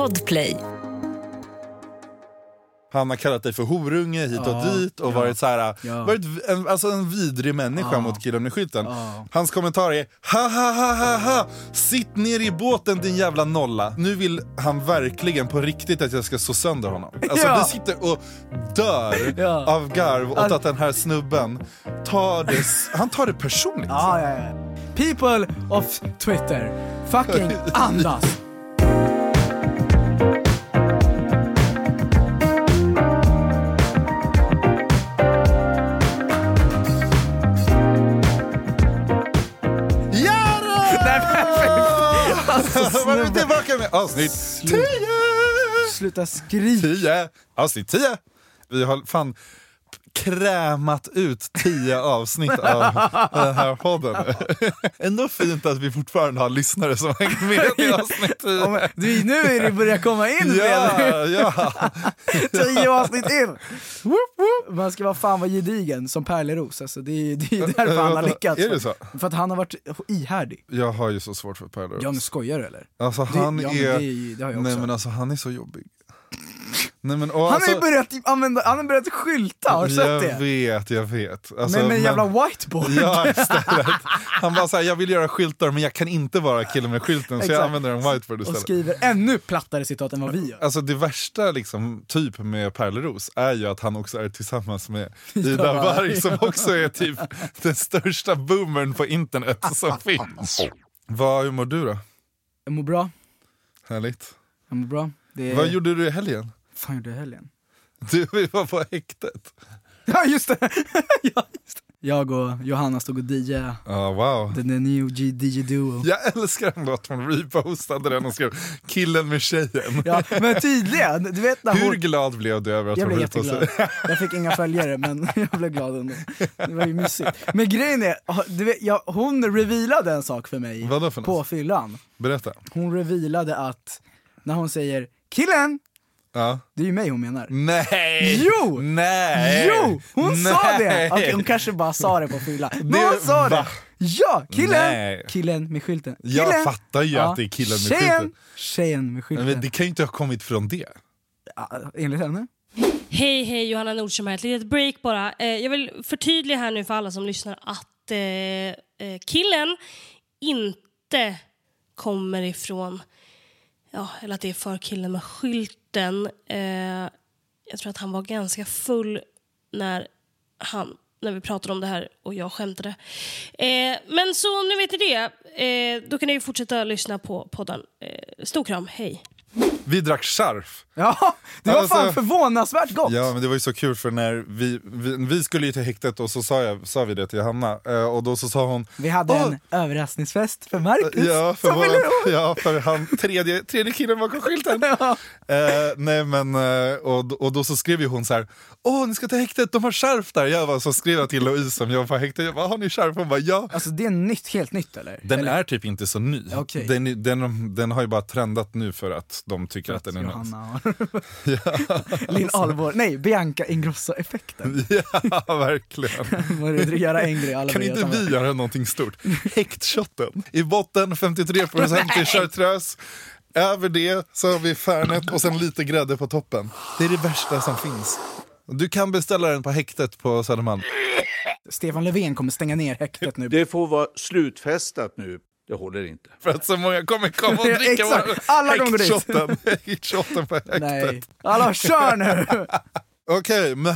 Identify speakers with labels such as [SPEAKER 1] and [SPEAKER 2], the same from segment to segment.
[SPEAKER 1] Podplay.
[SPEAKER 2] Han har kallat dig för horunge hit och
[SPEAKER 3] Ja,
[SPEAKER 2] dit och
[SPEAKER 3] ja,
[SPEAKER 2] varit så här,
[SPEAKER 3] ja.
[SPEAKER 2] varit en, alltså en vidrig människa
[SPEAKER 3] Ja.
[SPEAKER 2] mot killen med skylten.
[SPEAKER 3] Ja.
[SPEAKER 2] Hans kommentar är ha ha ha ha ha sitt ner i båten din jävla nolla. Nu vill han verkligen på riktigt att jag ska så sönder honom. Alltså
[SPEAKER 3] Ja.
[SPEAKER 2] du sitter och dör
[SPEAKER 3] Ja.
[SPEAKER 2] av garv åt
[SPEAKER 3] All-
[SPEAKER 2] att den här snubben tar det, han tar det personligt.
[SPEAKER 3] Ja, ja, ja. People of Twitter, fucking andas! Snubbe.
[SPEAKER 2] tillbaka med avsnitt 10!
[SPEAKER 3] Sluta skrik!
[SPEAKER 2] 10! Avsnitt 10! Vi har fan krämat ut 10 avsnitt av den här podden. Ändå fint att vi fortfarande har lyssnare som hänger med i avsnitt 10.
[SPEAKER 3] Ja, men Du, nu är det börjar komma in
[SPEAKER 2] Ja,
[SPEAKER 3] redan.
[SPEAKER 2] ja.
[SPEAKER 3] Tio avsnitt in! Man ska vara fan vara gedigen som Pärleros, alltså det är det är därför han har lyckats.
[SPEAKER 2] Är det så?
[SPEAKER 3] För att han har varit ihärdig.
[SPEAKER 2] Jag har ju så svårt för Pärleros.
[SPEAKER 3] Ja men skojar du eller?
[SPEAKER 2] Alltså
[SPEAKER 3] Det-
[SPEAKER 2] han
[SPEAKER 3] ja, men
[SPEAKER 2] är...
[SPEAKER 3] det det
[SPEAKER 2] nej men alltså han är så jobbig. Nej, men, och
[SPEAKER 3] Han har
[SPEAKER 2] alltså,
[SPEAKER 3] ju börjat använda, han har börjat skylta, har du
[SPEAKER 2] Jag
[SPEAKER 3] sett det?
[SPEAKER 2] vet, jag vet. Alltså,
[SPEAKER 3] med med en
[SPEAKER 2] men-
[SPEAKER 3] jävla whiteboard.
[SPEAKER 2] Ja, istället. Han bara såhär, jag vill göra skyltar men jag kan inte vara killen med skylten så jag använder en whiteboard
[SPEAKER 3] och
[SPEAKER 2] istället.
[SPEAKER 3] skriver ännu plattare citat än vad vi gör.
[SPEAKER 2] Alltså det värsta liksom, typ med Pärleros är ju att han också är tillsammans med Ida
[SPEAKER 3] Ja,
[SPEAKER 2] Warg som också är typ den största boomern på internet som finns. Vad, hur mår du då?
[SPEAKER 3] Jag mår bra,
[SPEAKER 2] Härligt.
[SPEAKER 3] jag mår bra. Det.
[SPEAKER 2] Vad gjorde du i helgen?
[SPEAKER 3] Fan gjorde jag i helgen?
[SPEAKER 2] Du vi var på häktet.
[SPEAKER 3] Ja just det! ja, just det. Jag och Johanna stod och DJade,
[SPEAKER 2] Ja, wow.
[SPEAKER 3] the new G- DJ Duo.
[SPEAKER 2] Jag älskar en låt, hon repostade den och skrev killen med tjejen.
[SPEAKER 3] Ja, men tydligen, du vet när
[SPEAKER 2] Hur
[SPEAKER 3] hon...
[SPEAKER 2] glad blev du över att
[SPEAKER 3] Jag
[SPEAKER 2] hon
[SPEAKER 3] blev
[SPEAKER 2] repostade?
[SPEAKER 3] Jag fick inga följare men jag blev glad ändå. Det var ju mysigt. Men grejen är, du vet, jag, hon revealade en sak för mig
[SPEAKER 2] för
[SPEAKER 3] på fyllan.
[SPEAKER 2] Berätta.
[SPEAKER 3] Hon revealade att, när hon säger 'killen'
[SPEAKER 2] Ja.
[SPEAKER 3] det är ju mig hon menar.
[SPEAKER 2] Nej!
[SPEAKER 3] Jo!
[SPEAKER 2] Nej!
[SPEAKER 3] Jo! Hon sa det!
[SPEAKER 2] Nej!
[SPEAKER 3] Okej, hon kanske bara sa det på fyllan. Men
[SPEAKER 2] Det-
[SPEAKER 3] hon sa det!
[SPEAKER 2] va?
[SPEAKER 3] Ja, killen!
[SPEAKER 2] Nej.
[SPEAKER 3] Killen med skylten.
[SPEAKER 2] Jag
[SPEAKER 3] Killen.
[SPEAKER 2] fattar ju att det är killen med
[SPEAKER 3] tjejen,
[SPEAKER 2] skylten.
[SPEAKER 3] Tjejen med skylten.
[SPEAKER 2] Men det kan ju inte ha kommit från det.
[SPEAKER 3] Ja, enligt henne.
[SPEAKER 4] Hej, hej, Johanna Nordström här. Ett litet break bara. Eh, jag vill förtydliga här nu för alla som lyssnar att eh, eh, killen inte kommer ifrån, ja, eller att det är för killen med skylten. Eh, jag tror att han var ganska full när, han, när vi pratade om det här och jag skämtade. Eh, men så nu vet ni det. Eh, då kan ni fortsätta lyssna på podden. Eh, stor kram, hej.
[SPEAKER 2] Vi drack charf.
[SPEAKER 3] Ja, det var
[SPEAKER 2] Alltså-
[SPEAKER 3] fan förvånansvärt gott!
[SPEAKER 2] Ja men det var ju så kul för när vi, vi, vi skulle ju till häktet och så sa, jag, sa vi det till Hanna eh, och då så sa hon
[SPEAKER 3] Vi hade en överraskningsfest för Marcus
[SPEAKER 2] Ja, för, vår, ja, för han tredje, tredje killen bakom skylten.
[SPEAKER 3] Ja.
[SPEAKER 2] Eh, nej men, eh, och, och då så skrev ju hon så här: Åh ni ska till häktet, de har skärf där. Jag var, så skrev jag till Louise som jobbar på häktet, jag bara, har ni skärf? Hon bara ja.
[SPEAKER 3] Alltså det är nytt, helt nytt eller?
[SPEAKER 2] Den
[SPEAKER 3] eller?
[SPEAKER 2] är typ inte så ny.
[SPEAKER 3] Okej.
[SPEAKER 2] Den, är- den, den har ju bara trendat nu för att de tycker att den är nice.
[SPEAKER 3] Johanna har... Linn Ahlborg, nej Bianca Ingrosso-effekten.
[SPEAKER 2] Ja, verkligen.
[SPEAKER 3] Göra en grej alla
[SPEAKER 2] Kan inte vi göra någonting stort? Häktshotten. I botten 53% i chartreuse. Över det så har vi Fernet och sen lite grädde på toppen. Det är det värsta som finns. Du kan beställa den på häktet på Södermalm.
[SPEAKER 3] Stefan Löfven kommer stänga ner häktet nu.
[SPEAKER 5] Det får vara slutfestat nu. Det håller inte.
[SPEAKER 2] För att så många kommer komma och dricka
[SPEAKER 3] Alla kommer dit.
[SPEAKER 2] Häktshotten på häktet.
[SPEAKER 3] Nej. Alla kör nu!
[SPEAKER 2] Okej, men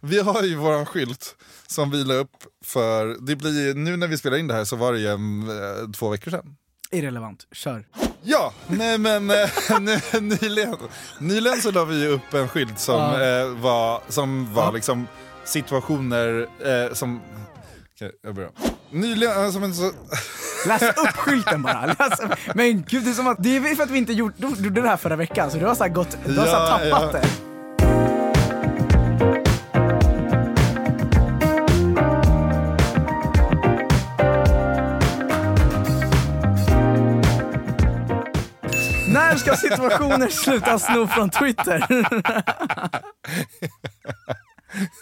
[SPEAKER 2] vi har ju våran skylt som vi la upp för, det blir, nu när vi spelar in det här så var det ju eh, två veckor sedan.
[SPEAKER 3] Irrelevant, kör.
[SPEAKER 2] Ja, nej men eh, ny- nyligen, nyligen så la vi upp en skylt som
[SPEAKER 3] Ja.
[SPEAKER 2] eh, var, som var liksom situationer eh, som... Okej, jag börjar. Nyligen, alltså, men så,
[SPEAKER 3] Läs upp skylten bara. Läs. Men gud, det är som att, det är för att vi inte gjorde, gjorde det här förra veckan, så du har så gått, du har så
[SPEAKER 2] Ja,
[SPEAKER 3] tappat
[SPEAKER 2] ja.
[SPEAKER 3] det. När ska situationer sluta sno från Twitter?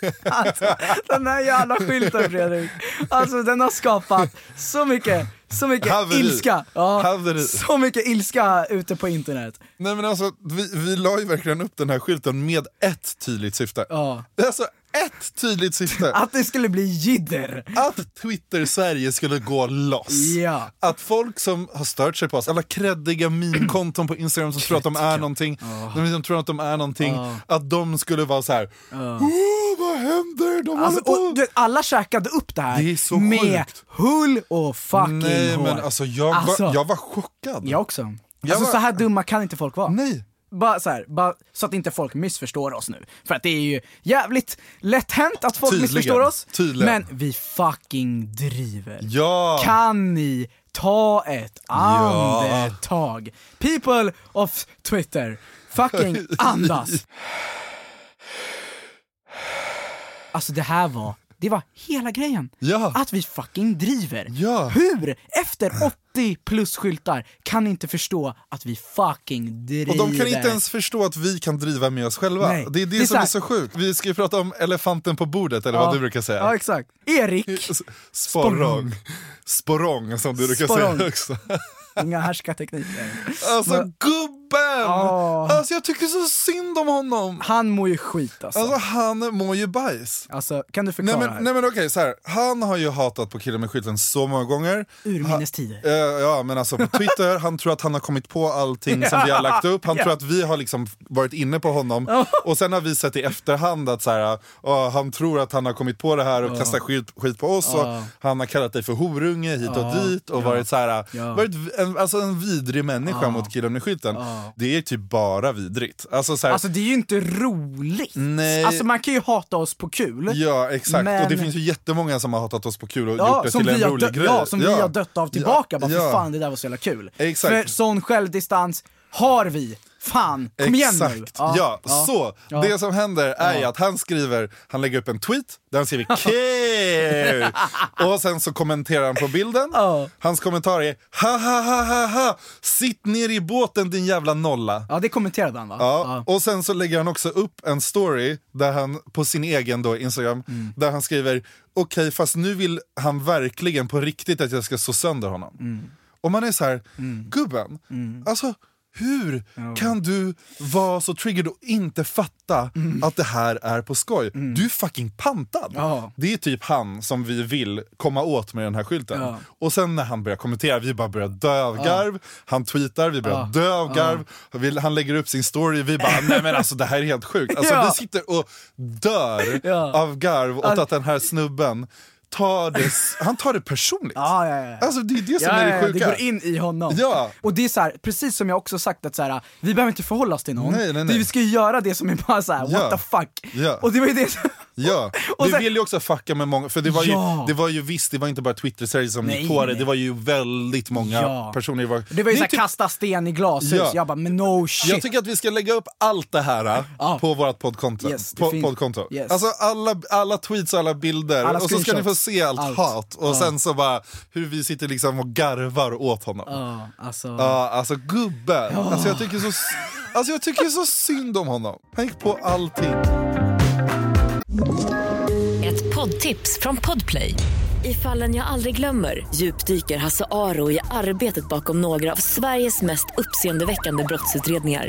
[SPEAKER 3] Alltså, den här jävla skylten Fredrik, alltså den har skapat så mycket, så mycket
[SPEAKER 2] Haveri.
[SPEAKER 3] ilska. Ja,
[SPEAKER 2] Haveri.
[SPEAKER 3] så mycket ilska ute på internet.
[SPEAKER 2] Nej men alltså, vi, vi la ju verkligen upp den här skylten med ett tydligt syfte.
[SPEAKER 3] Ja.
[SPEAKER 2] Alltså ett tydligt syfte.
[SPEAKER 3] Att det skulle bli jidder.
[SPEAKER 2] Att Twitter-Sverige skulle gå loss.
[SPEAKER 3] Ja.
[SPEAKER 2] Att folk som har stört sig på oss, alla kreddiga meme-konton på Instagram som tror att de är någonting, de som tror att de är någonting, att de skulle vara så här. Åh, vad händer? De
[SPEAKER 3] Alltså, och, du alla käkade upp det här
[SPEAKER 2] Det
[SPEAKER 3] med
[SPEAKER 2] sjukt.
[SPEAKER 3] hull och fucking
[SPEAKER 2] Nej
[SPEAKER 3] hår.
[SPEAKER 2] men alltså jag,
[SPEAKER 3] Alltså,
[SPEAKER 2] var, jag var chockad.
[SPEAKER 3] Jag också.
[SPEAKER 2] Jag
[SPEAKER 3] alltså
[SPEAKER 2] var-
[SPEAKER 3] så här dumma kan inte folk vara.
[SPEAKER 2] Nej.
[SPEAKER 3] Bara så, här, bara så att inte folk missförstår oss nu. För att det är ju jävligt lätt hänt att folk
[SPEAKER 2] Tydligen.
[SPEAKER 3] missförstår oss.
[SPEAKER 2] Tydligen.
[SPEAKER 3] Men vi fucking driver.
[SPEAKER 2] Ja.
[SPEAKER 3] Kan ni ta ett andetag? People of Twitter, fucking andas. Alltså det här var, det var hela grejen.
[SPEAKER 2] Ja.
[SPEAKER 3] Att vi fucking driver.
[SPEAKER 2] Ja.
[SPEAKER 3] Hur, efter 80 plus skyltar, kan inte förstå att vi fucking driver?
[SPEAKER 2] Och de kan inte ens förstå att vi kan driva med oss själva.
[SPEAKER 3] Nej.
[SPEAKER 2] Det är det,
[SPEAKER 3] Det är
[SPEAKER 2] som är så sjukt. Vi ska ju prata om elefanten på bordet, eller
[SPEAKER 3] Ja.
[SPEAKER 2] vad du brukar säga.
[SPEAKER 3] Ja exakt. Erik,
[SPEAKER 2] Sporrong. Sporrong som du brukar
[SPEAKER 3] Sporrong.
[SPEAKER 2] säga också.
[SPEAKER 3] inga härskartekniker.
[SPEAKER 2] Alltså
[SPEAKER 3] Men-
[SPEAKER 2] gubben!
[SPEAKER 3] Ja.
[SPEAKER 2] Alltså jag tycker så synd om honom.
[SPEAKER 3] Han mår ju skit alltså.
[SPEAKER 2] Alltså han mår ju bajs.
[SPEAKER 3] Alltså, kan du
[SPEAKER 2] Nej
[SPEAKER 3] förklara
[SPEAKER 2] men,
[SPEAKER 3] här?
[SPEAKER 2] nej men okej, så här. han har ju hatat på killen med skylten så många gånger.
[SPEAKER 3] Urminnes tider.
[SPEAKER 2] Eh, ja men alltså på Twitter, han tror att han har kommit på allting som vi har lagt upp, han
[SPEAKER 3] Ja.
[SPEAKER 2] tror att vi har liksom varit inne på honom och sen har vi sett i efterhand att så här, ah, han tror att han har kommit på det här och kastat skit, skit på oss och han har kallat dig för horunge hit och dit och varit så här,
[SPEAKER 3] Ja.
[SPEAKER 2] varit en, alltså en vidrig människa mot killen med skylten. Det är typ bara vidrigt. Alltså, så här,
[SPEAKER 3] Alltså det är ju inte roligt.
[SPEAKER 2] Nej.
[SPEAKER 3] Alltså man kan ju hata oss på kul.
[SPEAKER 2] Ja exakt,
[SPEAKER 3] Men-
[SPEAKER 2] och det finns ju jättemånga som har hatat oss på kul och gjort
[SPEAKER 3] Ja,
[SPEAKER 2] det
[SPEAKER 3] som,
[SPEAKER 2] till en rolig
[SPEAKER 3] dö-
[SPEAKER 2] grej.
[SPEAKER 3] ja, som vi har dött av tillbaka. Bara,
[SPEAKER 2] ja.
[SPEAKER 3] Fy fan det där var så jävla kul.
[SPEAKER 2] Exakt.
[SPEAKER 3] För sån självdistans har vi. Fan, kom igen nu.
[SPEAKER 2] Exakt, ja, så
[SPEAKER 3] Ja.
[SPEAKER 2] det som händer är ju att han skriver, han lägger upp en tweet där han skriver care och sen så kommenterar han på bilden.
[SPEAKER 3] Ja.
[SPEAKER 2] Hans kommentar är ha ha ha ha ha, sitt ner i båten din jävla nolla.
[SPEAKER 3] Ja det kommenterade han va?
[SPEAKER 2] Ja. Och sen så lägger han också upp en story där han, på sin egen då, Instagram,
[SPEAKER 3] Mm.
[SPEAKER 2] där han skriver okej fast nu vill han verkligen på riktigt att jag ska slå sönder honom.
[SPEAKER 3] Mm.
[SPEAKER 2] Och man är så här, gubben, alltså hur kan du vara så triggered och inte fatta att det här är på skoj? Du är fucking pantad!
[SPEAKER 3] Mm. Ja.
[SPEAKER 2] Det är typ han som vi vill komma åt med den här skylten.
[SPEAKER 3] Ja.
[SPEAKER 2] Och sen när han börjar kommentera, vi bara börjar dö av garv. Han tweetar, vi börjar dö av garv. Vi- Han lägger upp sin story, vi bara nej men alltså det här är helt sjukt. Alltså
[SPEAKER 3] Ja.
[SPEAKER 2] vi sitter och dör
[SPEAKER 3] Ja.
[SPEAKER 2] av garv åt att den här snubben tar det, han tar det personligt.
[SPEAKER 3] Ja, ja, ja.
[SPEAKER 2] Alltså det är det som är det sjuka.
[SPEAKER 3] det går in i honom.
[SPEAKER 2] Ja.
[SPEAKER 3] Och det är så här, precis som jag också sagt att så här, vi behöver inte förhålla oss till någon.
[SPEAKER 2] Nej, nej, nej.
[SPEAKER 3] Det, vi ska ju göra det som är bara så här, what the fuck.
[SPEAKER 2] Ja.
[SPEAKER 3] Och det var ju det som...
[SPEAKER 2] Ja,
[SPEAKER 3] Och
[SPEAKER 2] vi
[SPEAKER 3] sen-
[SPEAKER 2] vill ju också fucka med många, för det var, ju, det var ju visst, det var inte bara Twitter-serier som gick på det, det var ju väldigt många personer. Var,
[SPEAKER 3] Det var ju
[SPEAKER 2] är
[SPEAKER 3] såhär,
[SPEAKER 2] typ-
[SPEAKER 3] kasta sten i glashus.
[SPEAKER 2] Ja.
[SPEAKER 3] Jag bara, men no shit.
[SPEAKER 2] Jag tycker att vi ska lägga upp allt det här
[SPEAKER 3] Ja.
[SPEAKER 2] på vårt poddkonto.
[SPEAKER 3] Yes, det fin-
[SPEAKER 2] poddkonto.
[SPEAKER 3] yes.
[SPEAKER 2] Alltså alla, alla tweets och alla bilder,
[SPEAKER 3] Alla
[SPEAKER 2] och så ska ni få. Se allt,
[SPEAKER 3] Allt.
[SPEAKER 2] hat. Och sen så bara hur vi sitter liksom och garvar åt honom. Ja,
[SPEAKER 3] Ja, alltså.
[SPEAKER 2] alltså gubben. Alltså, jag tycker så, alltså jag tycker så synd om honom. Han gick på allting.
[SPEAKER 1] Ett poddtips från Podplay. I fallen jag aldrig glömmer djupdyker Hasse Aro i arbetet bakom några av Sveriges mest uppseendeväckande brottsutredningar.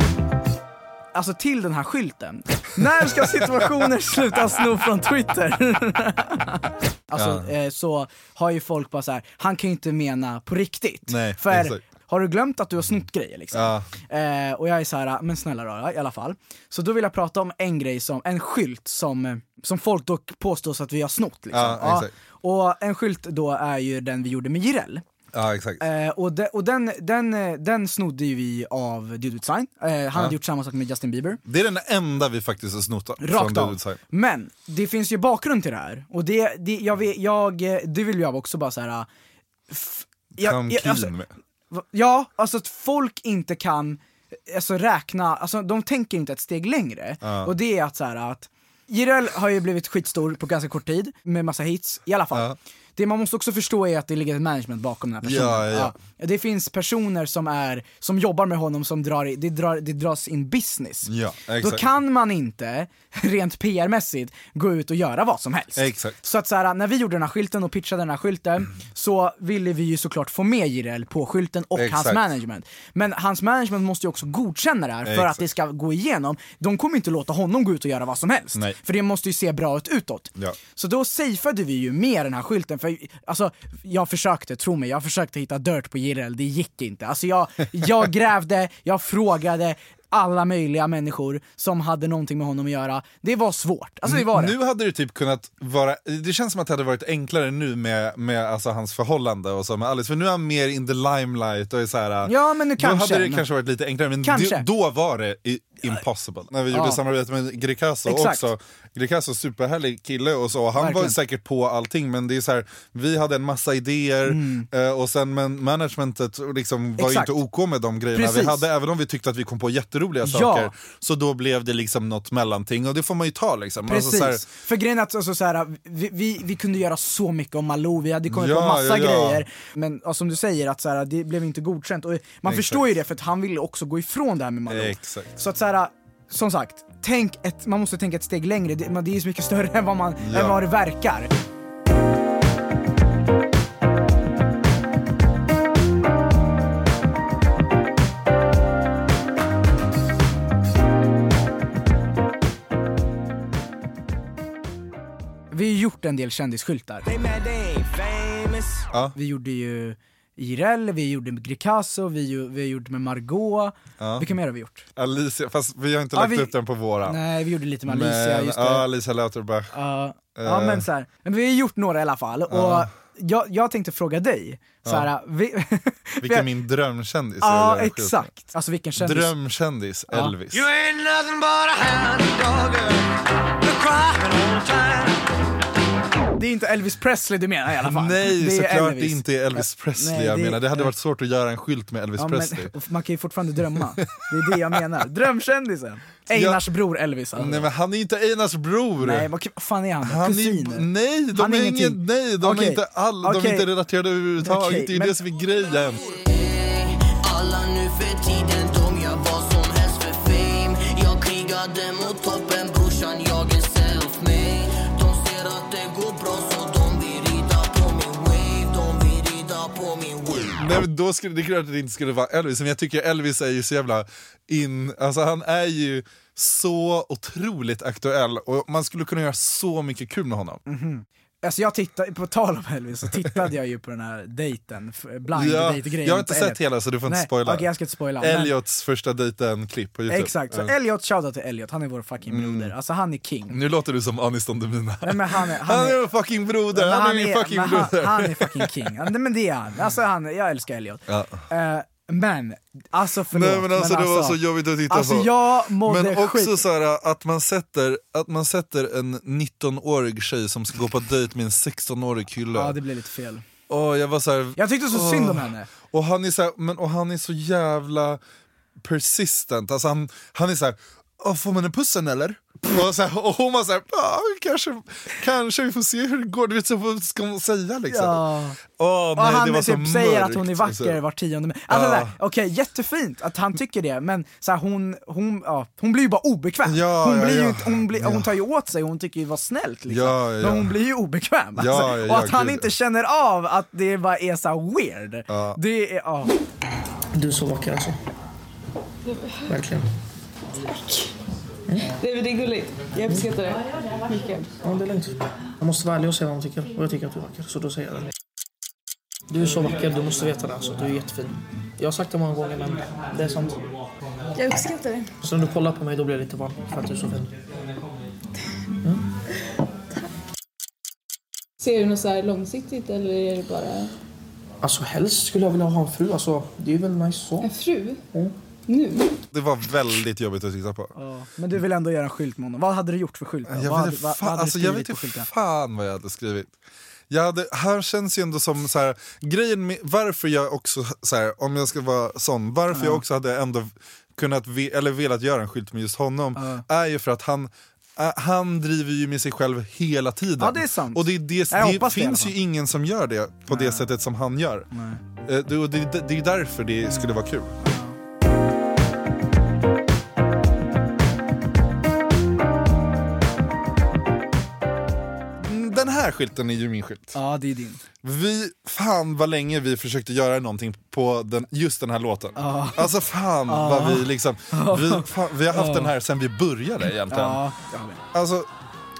[SPEAKER 3] Alltså till den här skylten. När ska situationer sluta sno från Twitter? alltså eh, så har ju folk bara så här, han kan ju inte mena på riktigt.
[SPEAKER 2] Nej,
[SPEAKER 3] För
[SPEAKER 2] exakt.
[SPEAKER 3] har du glömt att du har snott grejer liksom?
[SPEAKER 2] Ja.
[SPEAKER 3] Eh, och jag är så här, men snälla rara i alla fall. Så då vill jag prata om en grej som, en skylt som, eh, som folk dock påstås att vi har snott liksom.
[SPEAKER 2] Ja.
[SPEAKER 3] Och en skylt då är ju den vi gjorde med Jireel.
[SPEAKER 2] Ja, exakt.
[SPEAKER 3] Eh, och de, och den, den, eh, den snodde ju vi av Dude With Sign. Eh, han hade gjort samma sak med Justin Bieber.
[SPEAKER 2] Det är den enda vi faktiskt har snott
[SPEAKER 3] Rakt av. Men det finns ju bakgrund till det här. Och det, det, jag, vet, jag, eh, det vill jag också bara såhär... F- jag- jag- alltså, Ja, alltså att folk inte kan alltså, räkna, alltså de tänker inte ett steg längre. Och det är att så här att Jireel har ju blivit skitstor på ganska kort tid, med massa hits, i alla fall.
[SPEAKER 2] Ja.
[SPEAKER 3] Det man måste också förstå är att det ligger ett management bakom den här personen.
[SPEAKER 2] Ja, ja, ja.
[SPEAKER 3] Det finns personer som, är, som jobbar med honom som drar, i- det, drar, det dras in business.
[SPEAKER 2] Ja,
[SPEAKER 3] Då
[SPEAKER 2] exakt.
[SPEAKER 3] kan man inte, rent PR-mässigt, gå ut och göra vad som helst.
[SPEAKER 2] Exakt.
[SPEAKER 3] Så att så här, när vi gjorde den här skylten och pitchade den här skylten så ville vi ju såklart få med Jireel på skylten och hans
[SPEAKER 2] Exakt.
[SPEAKER 3] management. Men hans management måste ju också godkänna det här för
[SPEAKER 2] Exakt.
[SPEAKER 3] att det ska gå igenom. De kommer inte låta honom gå ut och göra vad som helst.
[SPEAKER 2] Nej.
[SPEAKER 3] För det måste ju se bra ut utåt.
[SPEAKER 2] Ja.
[SPEAKER 3] Så då safeade vi ju med den här skylten, för alltså, jag försökte, tro mig, jag försökte hitta dirt på Jireel, det gick inte. Alltså jag, jag grävde, jag frågade alla möjliga människor som hade någonting med honom att göra. Det var svårt, alltså det var det.
[SPEAKER 2] Nu hade det typ kunnat vara, det känns som att det hade varit enklare nu med, med alltså hans förhållande och så med Alice, för nu är han mer in the limelight och är så här.
[SPEAKER 3] Ja, men nu
[SPEAKER 2] Då
[SPEAKER 3] kanske.
[SPEAKER 2] hade det kanske varit lite enklare, men
[SPEAKER 3] Kanske.
[SPEAKER 2] det, då var det i, impossible. När vi gjorde
[SPEAKER 3] Ja.
[SPEAKER 2] samarbete med Greekazo också, Greekazo superhärlig kille och så, han var
[SPEAKER 3] Verkligen.
[SPEAKER 2] säkert på allting men det är så här, vi hade en massa idéer eh, och sen men managementet liksom var ju
[SPEAKER 3] Mm. Exakt.
[SPEAKER 2] inte OK med de grejerna
[SPEAKER 3] Precis.
[SPEAKER 2] vi hade, även om vi tyckte att vi kom på jätteroliga
[SPEAKER 3] Ja.
[SPEAKER 2] saker. Så då blev det liksom något mellanting och det får man ju ta liksom.
[SPEAKER 3] Precis,
[SPEAKER 2] Alltså, så här,
[SPEAKER 3] för grejen är att alltså, så här, vi, vi, vi kunde göra så mycket om Malou, vi hade kommit
[SPEAKER 2] Ja,
[SPEAKER 3] på massa
[SPEAKER 2] ja, ja.
[SPEAKER 3] grejer Men ja, som du säger, att så här, det blev inte godkänt och man
[SPEAKER 2] Exakt.
[SPEAKER 3] förstår ju det för att han ville också gå ifrån det här med Malou
[SPEAKER 2] Exakt.
[SPEAKER 3] Så att så här, som sagt, tänk ett, man måste tänka ett steg längre, det, det är så mycket större än vad, man,
[SPEAKER 2] Ja.
[SPEAKER 3] än vad det verkar gjort en del kändisskyltar.
[SPEAKER 2] Ja.
[SPEAKER 3] Vi gjorde ju Jireel, vi gjorde med Greekazo, vi, vi gjorde med Margot. Vilka mer har vi gjort?
[SPEAKER 2] Alicia, fast vi har inte
[SPEAKER 3] Ja,
[SPEAKER 2] lagt
[SPEAKER 3] vi-
[SPEAKER 2] upp den på våra.
[SPEAKER 3] Nej, vi gjorde lite med Alicia,
[SPEAKER 2] men,
[SPEAKER 3] just det.
[SPEAKER 2] ja, Alicia Lauterbach.
[SPEAKER 3] Ja, ja
[SPEAKER 2] Eh.
[SPEAKER 3] men så här, men vi har gjort några i alla fall. Och jag, jag tänkte fråga dig, så här, vi,
[SPEAKER 2] Vilken min drömkändis är
[SPEAKER 3] Ja, exakt. Alltså vilken kändis.
[SPEAKER 2] Drömkändis, Elvis.
[SPEAKER 3] Det är inte Elvis Presley du menar i alla fall.
[SPEAKER 2] Nej,
[SPEAKER 3] det är
[SPEAKER 2] såklart
[SPEAKER 3] Elvis.
[SPEAKER 2] det inte är Elvis Presley
[SPEAKER 3] Nej,
[SPEAKER 2] jag
[SPEAKER 3] det-
[SPEAKER 2] menar. Det hade varit svårt att göra en skylt med Elvis
[SPEAKER 3] Ja,
[SPEAKER 2] Presley.
[SPEAKER 3] men, man kan ju fortfarande drömma. Det är det jag menar. Drömkändisen. Einars bror Elvis. Alltså.
[SPEAKER 2] Nej men han är inte Einars bror!
[SPEAKER 3] Nej, vad vad fan är han då?
[SPEAKER 2] han
[SPEAKER 3] Kusiner?
[SPEAKER 2] är, nej, de
[SPEAKER 3] Han är
[SPEAKER 2] är, ingen, nej, de
[SPEAKER 3] Okej.
[SPEAKER 2] är inte all, de är inte relaterade överhuvudtaget.
[SPEAKER 3] Okej,
[SPEAKER 2] det är ju
[SPEAKER 3] men-
[SPEAKER 2] det som är grejen.
[SPEAKER 6] Alla nu för tiden, de gör vad som helst för fame Jag krigade mot toppen
[SPEAKER 2] Nej, men då skulle, det är klart att det inte skulle vara Elvis, men jag tycker Elvis är ju så jävla in, alltså han är ju så otroligt aktuell och man skulle kunna göra så mycket kul med honom. Mm -hmm.
[SPEAKER 3] Alltså jag tittade, på tal om Elvis, så tittade jag ju på den här dejten, blind
[SPEAKER 2] Ja,
[SPEAKER 3] date-grejen
[SPEAKER 2] jag har inte sett
[SPEAKER 3] Elliot.
[SPEAKER 2] hela så du får inte
[SPEAKER 3] Nej,
[SPEAKER 2] spoila.
[SPEAKER 3] Okej jag ska inte spoila. men-
[SPEAKER 2] Elliots första dejten-klipp på Youtube.
[SPEAKER 3] Exakt, så
[SPEAKER 2] Ja.
[SPEAKER 3] Elliot, shoutout till Elliot, han är vår fucking
[SPEAKER 2] Mm.
[SPEAKER 3] broder. Alltså han är king.
[SPEAKER 2] Nu låter du som Anis Don Demina.
[SPEAKER 3] Nej, men han är-
[SPEAKER 2] han,
[SPEAKER 3] han
[SPEAKER 2] är en fucking broder,
[SPEAKER 3] Men
[SPEAKER 2] han, är min fucking
[SPEAKER 3] men
[SPEAKER 2] broder.
[SPEAKER 3] han, han är fucking king. Nej, men det är han. Alltså han, jag älskar Elliot.
[SPEAKER 2] Ja.
[SPEAKER 3] Eh, men, alltså förlåt.
[SPEAKER 2] Nej men alltså det var så jobbigt att titta
[SPEAKER 3] alltså,
[SPEAKER 2] på.
[SPEAKER 3] jag mådde
[SPEAKER 2] men också
[SPEAKER 3] skit.
[SPEAKER 2] så här, att, man sätter, att man sätter en 19-årig tjej som ska gå på dejt med en 16-årig kille.
[SPEAKER 3] Ja det blev lite fel.
[SPEAKER 2] Åh, jag var så här,
[SPEAKER 3] Jag tyckte så
[SPEAKER 2] åh.
[SPEAKER 3] synd om henne.
[SPEAKER 2] Och han är så här, men, och han är så jävla persistent, alltså han, han är så här, "Åh, får man en pussen eller? Och, så här, och hon var såhär, ja, kanske, kanske vi får se hur det går, du vet så vad ska man säga liksom?
[SPEAKER 3] Ja. Och
[SPEAKER 2] nej,
[SPEAKER 3] han
[SPEAKER 2] det var
[SPEAKER 3] typ
[SPEAKER 2] så
[SPEAKER 3] säger
[SPEAKER 2] mörkt,
[SPEAKER 3] att hon är vacker
[SPEAKER 2] alltså.
[SPEAKER 3] var tionde men, alltså,
[SPEAKER 2] Ja.
[SPEAKER 3] där, Okej, jättefint att han tycker det, men så här, hon, hon, ja, hon blir ju bara obekväm.
[SPEAKER 2] Ja,
[SPEAKER 3] hon,
[SPEAKER 2] ja,
[SPEAKER 3] blir ju hon, blir, hon tar ju åt sig, hon tycker ju var snällt liksom.
[SPEAKER 2] Ja, ja, ja.
[SPEAKER 3] Men hon blir ju obekväm. Alltså.
[SPEAKER 2] Ja, ja, ja,
[SPEAKER 3] och att han
[SPEAKER 2] gud.
[SPEAKER 3] inte känner av att det bara är så här weird.
[SPEAKER 2] Ja.
[SPEAKER 3] Det är, ja.
[SPEAKER 7] Du är så vacker alltså. Verkligen.
[SPEAKER 8] Nej det är gulligt. Jag uppskattar det mycket.
[SPEAKER 7] Ja, det är lugnt. Jag måste vara ärlig och säga vad man tycker. Och jag tycker att du är vacker, så då säger jag det. Du är så vacker, du måste veta det alltså. Du är jättefin. Jag har sagt det många gånger men det är sant.
[SPEAKER 8] Jag uppskattar det.
[SPEAKER 7] Så när du kollar på mig då blir jag lite varm för att du är så fin.
[SPEAKER 8] Ser du något så långsiktigt eller är det bara
[SPEAKER 7] Alltså helst skulle jag vilja ha en fru. Alltså, det är väl nice så.
[SPEAKER 8] en fru? Nu?
[SPEAKER 2] Det var väldigt jobbigt att titta på.
[SPEAKER 3] Ja, Men du vill ändå göra en skylt med honom. Vad hade du gjort för skylt? då?
[SPEAKER 2] Jag
[SPEAKER 3] vad
[SPEAKER 2] vet, inte alltså, fan vad jag hade skrivit. Jag hade, han känns ju ändå som så här, grejen med, varför jag också, så här, om jag ska vara sån, varför jag också hade ändå kunnat ve- eller velat göra en skylt med just honom är ju för att han han driver ju med sig själv hela tiden.
[SPEAKER 3] Ja, det är sant.
[SPEAKER 2] Och det, det, det
[SPEAKER 3] det
[SPEAKER 2] finns ju ingen som gör det på det sättet som han gör. Eh, Det, det, det är därför det skulle vara kul. Här skylten är ju min skylt.
[SPEAKER 3] Ja, det är din.
[SPEAKER 2] Vi, fan vad länge vi försökte göra någonting på den, just den här låten. Alltså fan vad vi liksom, vi, fan, vi har haft den här sen vi började egentligen.
[SPEAKER 3] Vet.
[SPEAKER 2] Alltså,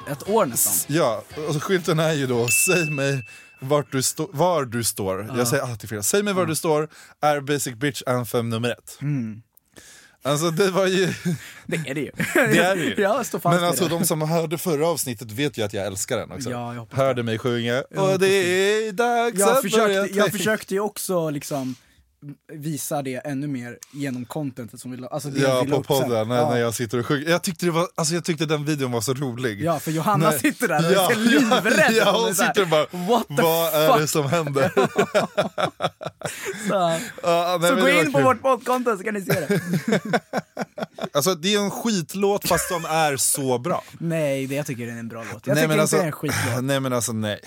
[SPEAKER 3] Ett år nästan.
[SPEAKER 2] ja, och skylten är ju då, säg mig vart du stå, var du står. Jag säger alltid fel. Säg mig var du står är Basic Bitch Anthem nummer ett.
[SPEAKER 3] Mm.
[SPEAKER 2] Alltså det var ju,
[SPEAKER 3] Det är det ju.
[SPEAKER 2] det är det ju.
[SPEAKER 3] Ja, jag står fast
[SPEAKER 2] Men alltså
[SPEAKER 3] det.
[SPEAKER 2] de som hörde förra avsnittet vet ju att jag älskar den också.
[SPEAKER 3] Ja, jag
[SPEAKER 2] Hörde mig sjunga, och det är dags
[SPEAKER 3] jag,
[SPEAKER 2] att börja
[SPEAKER 3] försökte, jag
[SPEAKER 2] tänka.
[SPEAKER 3] försökte ju också liksom visa det ännu mer genom contentet som vi la, alltså det
[SPEAKER 2] Ja,
[SPEAKER 3] vi la
[SPEAKER 2] på podden när,
[SPEAKER 3] ja.
[SPEAKER 2] när jag sitter och sjunger. Jag tyckte, det var, alltså jag tyckte den videon var så rolig.
[SPEAKER 3] Ja, för Johanna
[SPEAKER 2] Nej.
[SPEAKER 3] sitter där och
[SPEAKER 2] Ja,
[SPEAKER 3] är livrädd.
[SPEAKER 2] Ja,
[SPEAKER 3] Hon
[SPEAKER 2] hon sitter bara,
[SPEAKER 3] What the
[SPEAKER 2] vad är det
[SPEAKER 3] fuck?
[SPEAKER 2] som händer?
[SPEAKER 3] Så,
[SPEAKER 2] Ja, nej,
[SPEAKER 3] så gå in på
[SPEAKER 2] kul.
[SPEAKER 3] vårt poddkonto så kan ni se det.
[SPEAKER 2] Alltså det är en skitlåt fast de är så bra.
[SPEAKER 3] Nej, det, jag tycker det är en bra låt. Jag
[SPEAKER 2] nej,
[SPEAKER 3] tycker
[SPEAKER 2] men
[SPEAKER 3] inte
[SPEAKER 2] alltså,
[SPEAKER 3] det är en skitlåt.
[SPEAKER 2] Nej men alltså nej.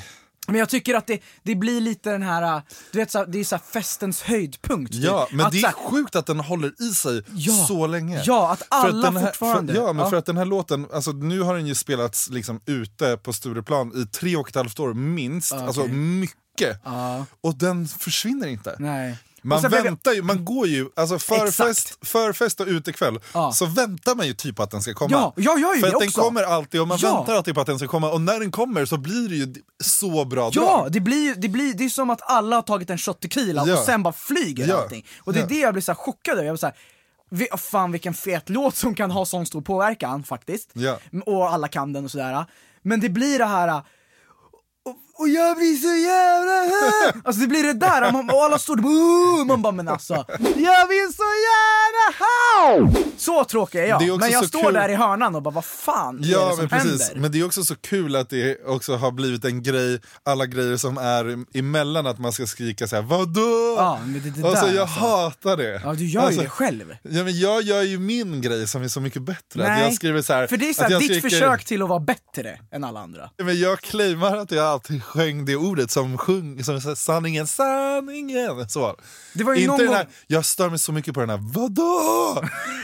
[SPEAKER 3] Men jag tycker att det, det blir lite den här, du vet så här, det är så här festens höjdpunkt. typ.
[SPEAKER 2] Ja, men
[SPEAKER 3] att
[SPEAKER 2] det är
[SPEAKER 3] här,
[SPEAKER 2] sjukt att den håller i sig
[SPEAKER 3] Ja.
[SPEAKER 2] så länge.
[SPEAKER 3] Ja, att
[SPEAKER 2] För
[SPEAKER 3] alla
[SPEAKER 2] den här,
[SPEAKER 3] fortfarande-
[SPEAKER 2] För, ja, men
[SPEAKER 3] ja.
[SPEAKER 2] för att den här låten, alltså nu har den ju spelats liksom ute på Stureplan i tre och ett halvt år minst.
[SPEAKER 3] Ja,
[SPEAKER 2] Alltså
[SPEAKER 3] okej.
[SPEAKER 2] mycket.
[SPEAKER 3] Ja.
[SPEAKER 2] Och den försvinner inte.
[SPEAKER 3] Nej.
[SPEAKER 2] Man väntar ju, man går ju, alltså förfest, förfest och utekväll,
[SPEAKER 3] Ja.
[SPEAKER 2] så väntar man ju typ att den ska komma.
[SPEAKER 3] Ja, jag gör ju
[SPEAKER 2] För
[SPEAKER 3] det
[SPEAKER 2] att den
[SPEAKER 3] också.
[SPEAKER 2] kommer alltid och man
[SPEAKER 3] Ja.
[SPEAKER 2] väntar alltid på att den ska komma och när den kommer så blir det ju så bra
[SPEAKER 3] Ja,
[SPEAKER 2] drag.
[SPEAKER 3] det blir det blir, det är som att alla har tagit en shot tequila
[SPEAKER 2] Ja.
[SPEAKER 3] och sen bara flyger
[SPEAKER 2] Ja.
[SPEAKER 3] allting. Och det är
[SPEAKER 2] Ja.
[SPEAKER 3] det jag blir så chockad över. Jag blir så här, vi, fan vilken fet låt som kan ha sån stor påverkan faktiskt.
[SPEAKER 2] Ja.
[SPEAKER 3] Och alla kan den och sådär. Men det blir det här och, och jag blir så jävla... Alltså det blir det där, man, och alla står där bara, man bara men alltså, jag vill så gärna ha! Så tråkig är jag,
[SPEAKER 2] Det är
[SPEAKER 3] men jag står
[SPEAKER 2] kul-
[SPEAKER 3] där i hörnan och bara vad fan är det
[SPEAKER 2] Ja
[SPEAKER 3] som
[SPEAKER 2] men precis,
[SPEAKER 3] händer?
[SPEAKER 2] men det är också så kul att det också har blivit en grej, alla grejer som är emellan att man ska skrika såhär vadå?
[SPEAKER 3] Ja, men det, det
[SPEAKER 2] alltså
[SPEAKER 3] där,
[SPEAKER 2] jag
[SPEAKER 3] alltså.
[SPEAKER 2] hatar det.
[SPEAKER 3] Ja du gör
[SPEAKER 2] alltså,
[SPEAKER 3] ju det själv.
[SPEAKER 2] Ja, men jag gör ju min grej som är så mycket bättre. Att
[SPEAKER 3] Nej,
[SPEAKER 2] jag skriver så här,
[SPEAKER 3] för det är så
[SPEAKER 2] att
[SPEAKER 3] här,
[SPEAKER 2] jag
[SPEAKER 3] ditt
[SPEAKER 2] skriker-
[SPEAKER 3] försök till att vara bättre än alla andra.
[SPEAKER 2] Men jag claimar att jag alltid sjöng det ordet som sjung, som sanningen, sanningen. Så.
[SPEAKER 3] Det var ju
[SPEAKER 2] Inte
[SPEAKER 3] någon
[SPEAKER 2] den här, jag stör mig så mycket på den här, vadå?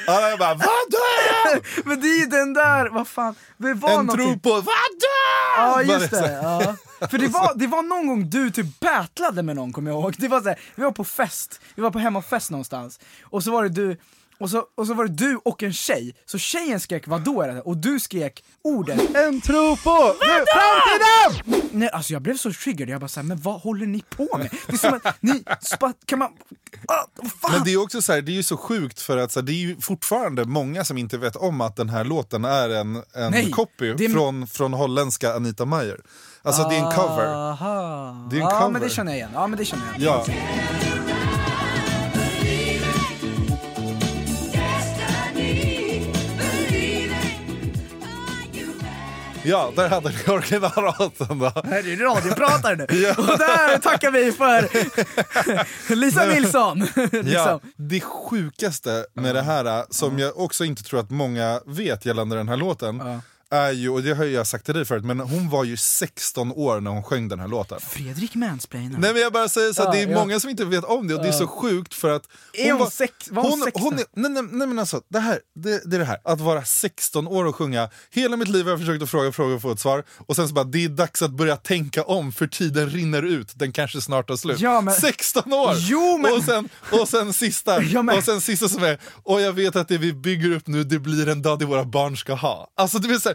[SPEAKER 2] Alla jag bara, vadå?
[SPEAKER 3] Men det är ju den där, vad fan, det var
[SPEAKER 2] En
[SPEAKER 3] någonting...
[SPEAKER 2] tro på, vadå?
[SPEAKER 3] Ja just det, ja. För det var, det var någon gång du typ battlade med någon kommer jag ihåg. Det var så här, vi var på fest, vi var på hemmafest någonstans. Och så var det du, och så, och så var det du och en tjej. Så tjejen skrek vadå är det? Och du skrek ordet
[SPEAKER 2] En tro på framtiden!
[SPEAKER 3] Nej alltså jag blev så triggered, jag bara såhär, men vad håller ni på med? Det är som att ni, spa, kan man, ah, fan?
[SPEAKER 2] Men det är också så här, det är ju så sjukt för att så här, det är ju fortfarande många som inte vet om att den här låten är en, en
[SPEAKER 3] Nej,
[SPEAKER 2] copy
[SPEAKER 3] är-
[SPEAKER 2] från, från holländska Anita Meyer. Alltså det är en cover.
[SPEAKER 3] Aha.
[SPEAKER 2] Det är en
[SPEAKER 3] ja
[SPEAKER 2] cover.
[SPEAKER 3] men det känner jag igen, ja men det känner jag igen.
[SPEAKER 2] Ja. Ja, där hade ni originallaten då.
[SPEAKER 3] Här är radiopratare nu. Och där tackar vi för Lisa Nilsson.
[SPEAKER 2] Ja,
[SPEAKER 3] liksom.
[SPEAKER 2] det sjukaste med det här, som jag också inte tror att många vet gällande den här låten, är ju, och det har jag sagt till dig förut, men hon var ju 16 år när hon sjöng den här låten.
[SPEAKER 3] Fredrik Mansplainer.
[SPEAKER 2] Nej men jag bara säger så att
[SPEAKER 3] Ja,
[SPEAKER 2] det är
[SPEAKER 3] ja.
[SPEAKER 2] många som inte vet om det och det är så sjukt för att
[SPEAKER 3] Är hon sex- var hon 16?
[SPEAKER 2] hon är, nej, nej, nej men alltså, det, här, det, det är det här, att vara 16 år och sjunga. Hela mitt liv har jag försökt att fråga frågor och få ett svar och sen så bara, det är dags att börja tänka om för tiden rinner ut, den kanske snart tar slut.
[SPEAKER 3] Ja, men-
[SPEAKER 2] 16 år!
[SPEAKER 3] Jo, men-
[SPEAKER 2] och, sen, och sen sista,
[SPEAKER 3] Ja, men-
[SPEAKER 2] och sen sista som är, och jag vet att det vi bygger upp nu, det blir en dag det våra barn ska ha. Alltså det vill säga,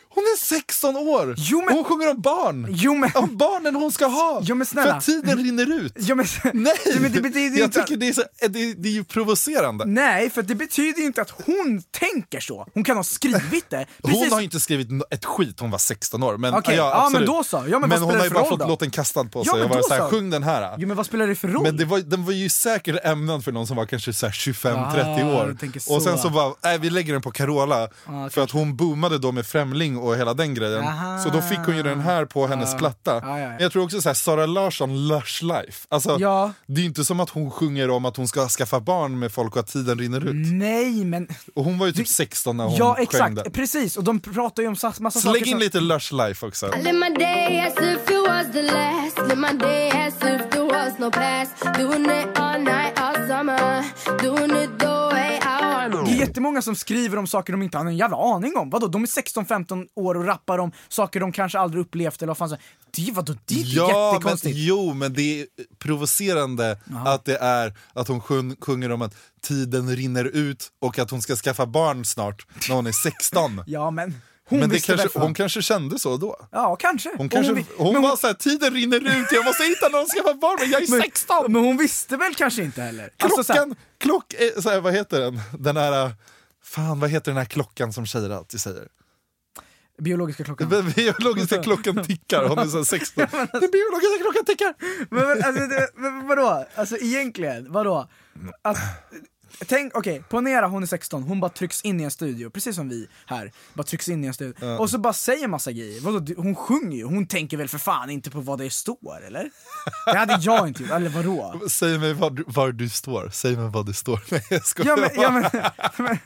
[SPEAKER 2] hon är 16 år!
[SPEAKER 3] Jo, men-
[SPEAKER 2] hon sjunger om barn!
[SPEAKER 3] Jo, men-
[SPEAKER 2] Om barnen hon ska ha!
[SPEAKER 3] Jo, men snälla.
[SPEAKER 2] För tiden rinner ut!
[SPEAKER 3] Ja, men,
[SPEAKER 2] Nej!
[SPEAKER 3] Ja, men det betyder
[SPEAKER 2] jag
[SPEAKER 3] inte
[SPEAKER 2] tycker det är, så, det, det är ju provocerande.
[SPEAKER 3] Nej, för det betyder inte att hon tänker så. Hon kan ha skrivit det.
[SPEAKER 2] Hon
[SPEAKER 3] Precis-
[SPEAKER 2] har ju inte skrivit ett skit, hon var 16 år. Men,
[SPEAKER 3] Okej, ja,
[SPEAKER 2] absolut.
[SPEAKER 3] men då så. Ja, men vad
[SPEAKER 2] hon har ju bara fått
[SPEAKER 3] då?
[SPEAKER 2] låten kastad på
[SPEAKER 3] Ja,
[SPEAKER 2] sig
[SPEAKER 3] men
[SPEAKER 2] och var
[SPEAKER 3] så.
[SPEAKER 2] sjung den här.
[SPEAKER 3] Jo men vad spelar det för roll?
[SPEAKER 2] Men det var, den var ju säkert ämnad för någon som var kanske så här 25-30
[SPEAKER 3] Ah,
[SPEAKER 2] år. Och sen så var, nej vi lägger den på Carola.
[SPEAKER 3] Ah,
[SPEAKER 2] för att hon boomade då med Främling och hela den grejen.
[SPEAKER 3] Aha.
[SPEAKER 2] Så då fick hon ju den här på hennes
[SPEAKER 3] Ja.
[SPEAKER 2] platta.
[SPEAKER 3] Ja, ja,
[SPEAKER 2] jag tror också så här, Sara Larsson, Lush Life. Alltså,
[SPEAKER 3] Ja.
[SPEAKER 2] Det är ju inte som att hon sjunger om att hon ska skaffa barn med folk och att tiden rinner ut.
[SPEAKER 3] Nej men,
[SPEAKER 2] Och hon var ju typ 16 när hon
[SPEAKER 3] ja
[SPEAKER 2] sjöng
[SPEAKER 3] exakt,
[SPEAKER 2] det.
[SPEAKER 3] precis och de pratar ju om sa- massa
[SPEAKER 2] Så lägg
[SPEAKER 3] saker
[SPEAKER 2] in
[SPEAKER 3] som...
[SPEAKER 2] lite Lush Life också.
[SPEAKER 9] I live my day as if it was the last. Live my day as if there was no past. Doing it all night, all summer. Doing it the
[SPEAKER 3] jättemånga som skriver om saker de inte har en jävla aning om. Vadå, de är 16-15 år och rappar om saker de kanske aldrig upplevt eller vad fan så. Det vadå, det är
[SPEAKER 2] Ja, men,
[SPEAKER 3] jättekonstigt.
[SPEAKER 2] jo, men det är provocerande att det är att hon sjung, sjunger om att tiden rinner ut och att hon ska skaffa barn snart när hon är 16.
[SPEAKER 3] Ja men, hon
[SPEAKER 2] men det kanske,
[SPEAKER 3] fan.
[SPEAKER 2] hon kanske kände så då.
[SPEAKER 3] Ja, kanske.
[SPEAKER 2] Hon, kanske,
[SPEAKER 3] vi-
[SPEAKER 2] hon,
[SPEAKER 3] men
[SPEAKER 2] var såhär, tiden rinner ut, jag måste hitta någon som skaffa barn, men jag är 16!
[SPEAKER 3] Men hon visste väl kanske inte heller?
[SPEAKER 2] Klockan,
[SPEAKER 3] Alltså, så här,
[SPEAKER 2] klock, eh, så här, vad heter den? Den här, eh, fan vad heter den här klockan som tjejer alltid säger?
[SPEAKER 3] biologiska klockan.
[SPEAKER 2] Den biologiska klockan tickar, hon är så här 16. Den biologiska klockan tickar!
[SPEAKER 3] Men, men, alltså, det, men vadå? Alltså egentligen, vadå? Att, tänk, okej, ponera hon är 16, hon bara trycks in i en studio, precis som vi här, bara trycks in i en studio.
[SPEAKER 2] Ja.
[SPEAKER 3] Och så bara säger massa grejer. Vadå, hon sjunger ju, hon tänker väl för fan inte på vad det står eller? Det hade jag inte gjort, eller vadå?
[SPEAKER 2] Säg mig var du, var du står, säg mig vad det står. Nej jag skojar
[SPEAKER 3] Ja men, ja, men, men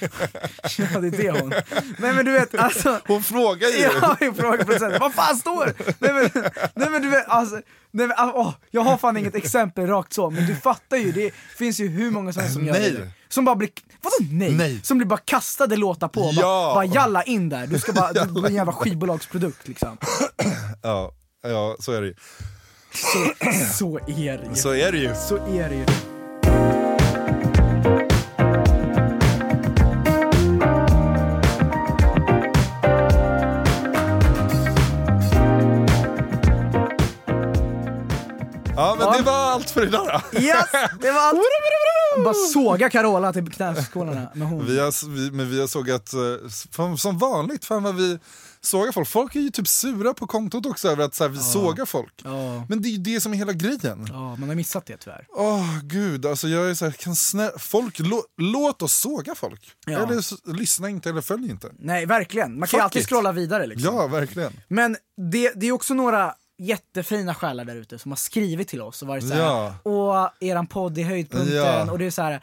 [SPEAKER 3] ja det är det hon. Nej men du vet alltså
[SPEAKER 2] Hon frågar ju!
[SPEAKER 3] Ja, jag frågar producenten, vad fan står det? Nej men, nej men du vet, alltså, nej, men, alltså åh, jag har fan inget exempel rakt så, men du fattar ju, det finns ju hur många sådana som gör
[SPEAKER 2] Nej.
[SPEAKER 3] det. Som bara blir, vadå nej?
[SPEAKER 2] Nej.
[SPEAKER 3] Som blir bara kastade låtar på,
[SPEAKER 2] Ja.
[SPEAKER 3] bara, bara jalla in där, du ska bara, du blir en jävla skivbolagsprodukt liksom.
[SPEAKER 2] Ja, ja, så är det ju.
[SPEAKER 3] Så, så är det ju.
[SPEAKER 2] Så är det ju.
[SPEAKER 3] Så är det ju.
[SPEAKER 2] Ja men
[SPEAKER 3] Ja.
[SPEAKER 2] det var allt för idag då.
[SPEAKER 3] Yes, det var allt! Bara såga Carola till knäskålarna med hon.
[SPEAKER 2] Vi har, vi, men vi har sågat, eh, som, som vanligt, fan vad vi sågar folk. Folk är ju typ sura på kontot också över att så här, vi sågar folk.
[SPEAKER 3] Ja.
[SPEAKER 2] Men det är ju det som är hela grejen.
[SPEAKER 3] Ja, man har missat det tyvärr.
[SPEAKER 2] Åh gud, alltså jag är så här, kan snä, folk, lå, låt oss såga folk.
[SPEAKER 3] Ja.
[SPEAKER 2] Eller s- lyssna inte eller följ inte.
[SPEAKER 3] Nej, verkligen. Man kan ju
[SPEAKER 2] Fuck
[SPEAKER 3] alltid
[SPEAKER 2] it.
[SPEAKER 3] scrolla vidare liksom.
[SPEAKER 2] Ja, verkligen.
[SPEAKER 3] Men det, det är också några jättefina själar där ute som har skrivit till oss och varit såhär,
[SPEAKER 2] Ja.
[SPEAKER 3] åh, eran podd är höjdpunkten,
[SPEAKER 2] Ja.
[SPEAKER 3] och det är så här.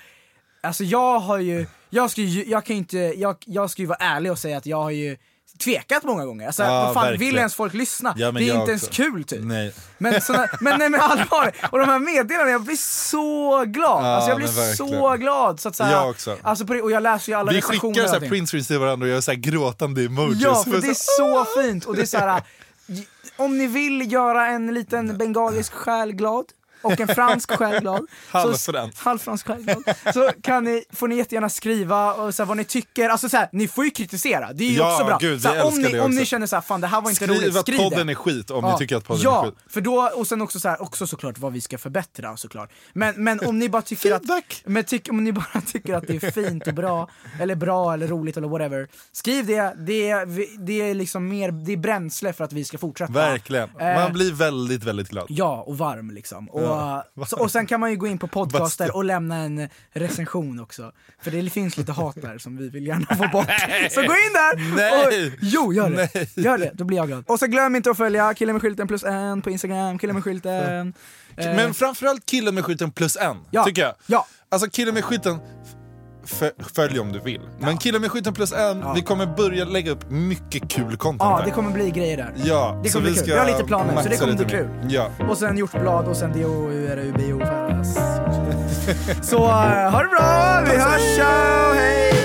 [SPEAKER 3] alltså jag har ju, jag ska ju, jag kan inte, jag, jag ska ju vara ärlig och säga att jag har ju tvekat många gånger. Alltså,
[SPEAKER 2] Ja,
[SPEAKER 3] vad fan,
[SPEAKER 2] verkligen.
[SPEAKER 3] vill ens folk lyssna?
[SPEAKER 2] Ja,
[SPEAKER 3] det är inte ens
[SPEAKER 2] också.
[SPEAKER 3] kul typ.
[SPEAKER 2] Nej.
[SPEAKER 3] Men, såna, men nej men allvarligt, och de här meddelandena, jag blir så glad!
[SPEAKER 2] Ja,
[SPEAKER 3] alltså jag blir så glad! Så att, så här,
[SPEAKER 2] Jag också.
[SPEAKER 3] Alltså, det- och jag läser ju alla
[SPEAKER 2] Vi skickar
[SPEAKER 3] och
[SPEAKER 2] så här
[SPEAKER 3] allting.
[SPEAKER 2] print screens till varandra och gör så här gråtande emojis.
[SPEAKER 3] Ja, för det är
[SPEAKER 2] så...
[SPEAKER 3] fint och det är så här. j- om ni vill göra en liten bengalisk själ glad och en fransk själ glad. så-
[SPEAKER 2] Halvfransk.
[SPEAKER 3] Halvfransk själ glad. Så kan ni, får ni jättegärna skriva och så här, vad ni tycker. Alltså så här, ni får ju kritisera, det är ju
[SPEAKER 2] Ja,
[SPEAKER 3] också bra.
[SPEAKER 2] gud,
[SPEAKER 3] så här, om, ni, om ni känner så här, fan det här var inte
[SPEAKER 2] Skriv
[SPEAKER 3] roligt,
[SPEAKER 2] att
[SPEAKER 3] skriv
[SPEAKER 2] podden
[SPEAKER 3] det.
[SPEAKER 2] är skit om ni tycker att podden
[SPEAKER 3] ja,
[SPEAKER 2] är skit.
[SPEAKER 3] för då, och sen också så här, också såklart vad vi ska förbättra såklart. Men, men om ni bara tycker att, men tyck, om ni bara tycker att det är fint och bra, eller bra eller roligt eller whatever, skriv det, det är, det är liksom mer, det är bränsle för att vi ska fortsätta.
[SPEAKER 2] Verkligen.
[SPEAKER 3] Eh,
[SPEAKER 2] Man blir väldigt, väldigt glad.
[SPEAKER 3] Ja, och varm liksom. Och, Så, och sen kan man ju gå in på podcaster och lämna en recension också. För det finns lite hat där som vi vill gärna få bort. Så gå in där!
[SPEAKER 2] Nej!
[SPEAKER 3] Och, jo, gör det.
[SPEAKER 2] Nej.
[SPEAKER 3] Gör det, då blir jag glad. Och så glöm inte att följa killen med skylten plus en på Instagram, killen med skylten.
[SPEAKER 2] Men framförallt killen med skylten plus en,
[SPEAKER 3] Ja.
[SPEAKER 2] tycker jag.
[SPEAKER 3] Ja.
[SPEAKER 2] Alltså killen med skylten, följ om du vill. Men killen med skylten plus en, vi kommer börja lägga upp mycket kul content
[SPEAKER 3] Ja,
[SPEAKER 2] där.
[SPEAKER 3] det kommer bli grejer där.
[SPEAKER 2] Ja,
[SPEAKER 3] det kommer bli
[SPEAKER 2] vi
[SPEAKER 3] kul. Vi har lite planer, så det kommer bli kul.
[SPEAKER 2] Ja.
[SPEAKER 3] Och sen hjortblad och sen D-O-U-R-U-B-O färdas. Så eh, ha det bra, vi hörs, ciao, hej!